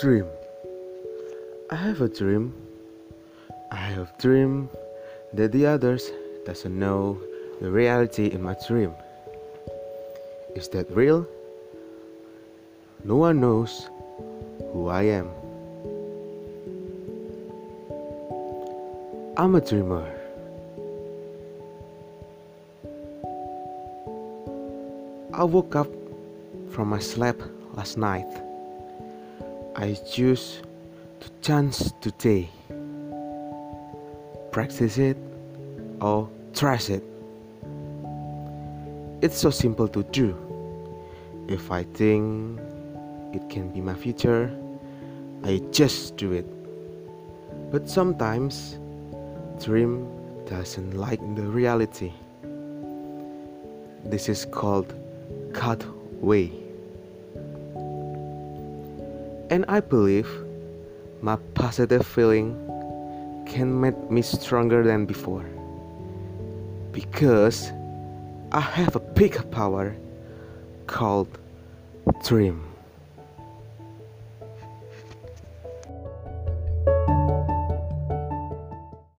Dream. I have a dream. I have a dream that the others doesn't know the reality in my dream. Is that real? No one knows who I am. I'm a dreamer. I woke up from my sleep last night. I choose to chance today. Practice it or trash it. It's so simple to do. If I think it can be my future, I just do it. But sometimes dream doesn't like the reality. This is called cut way. And I believe my positive feeling can make me stronger than before. Because I have a big power called dream.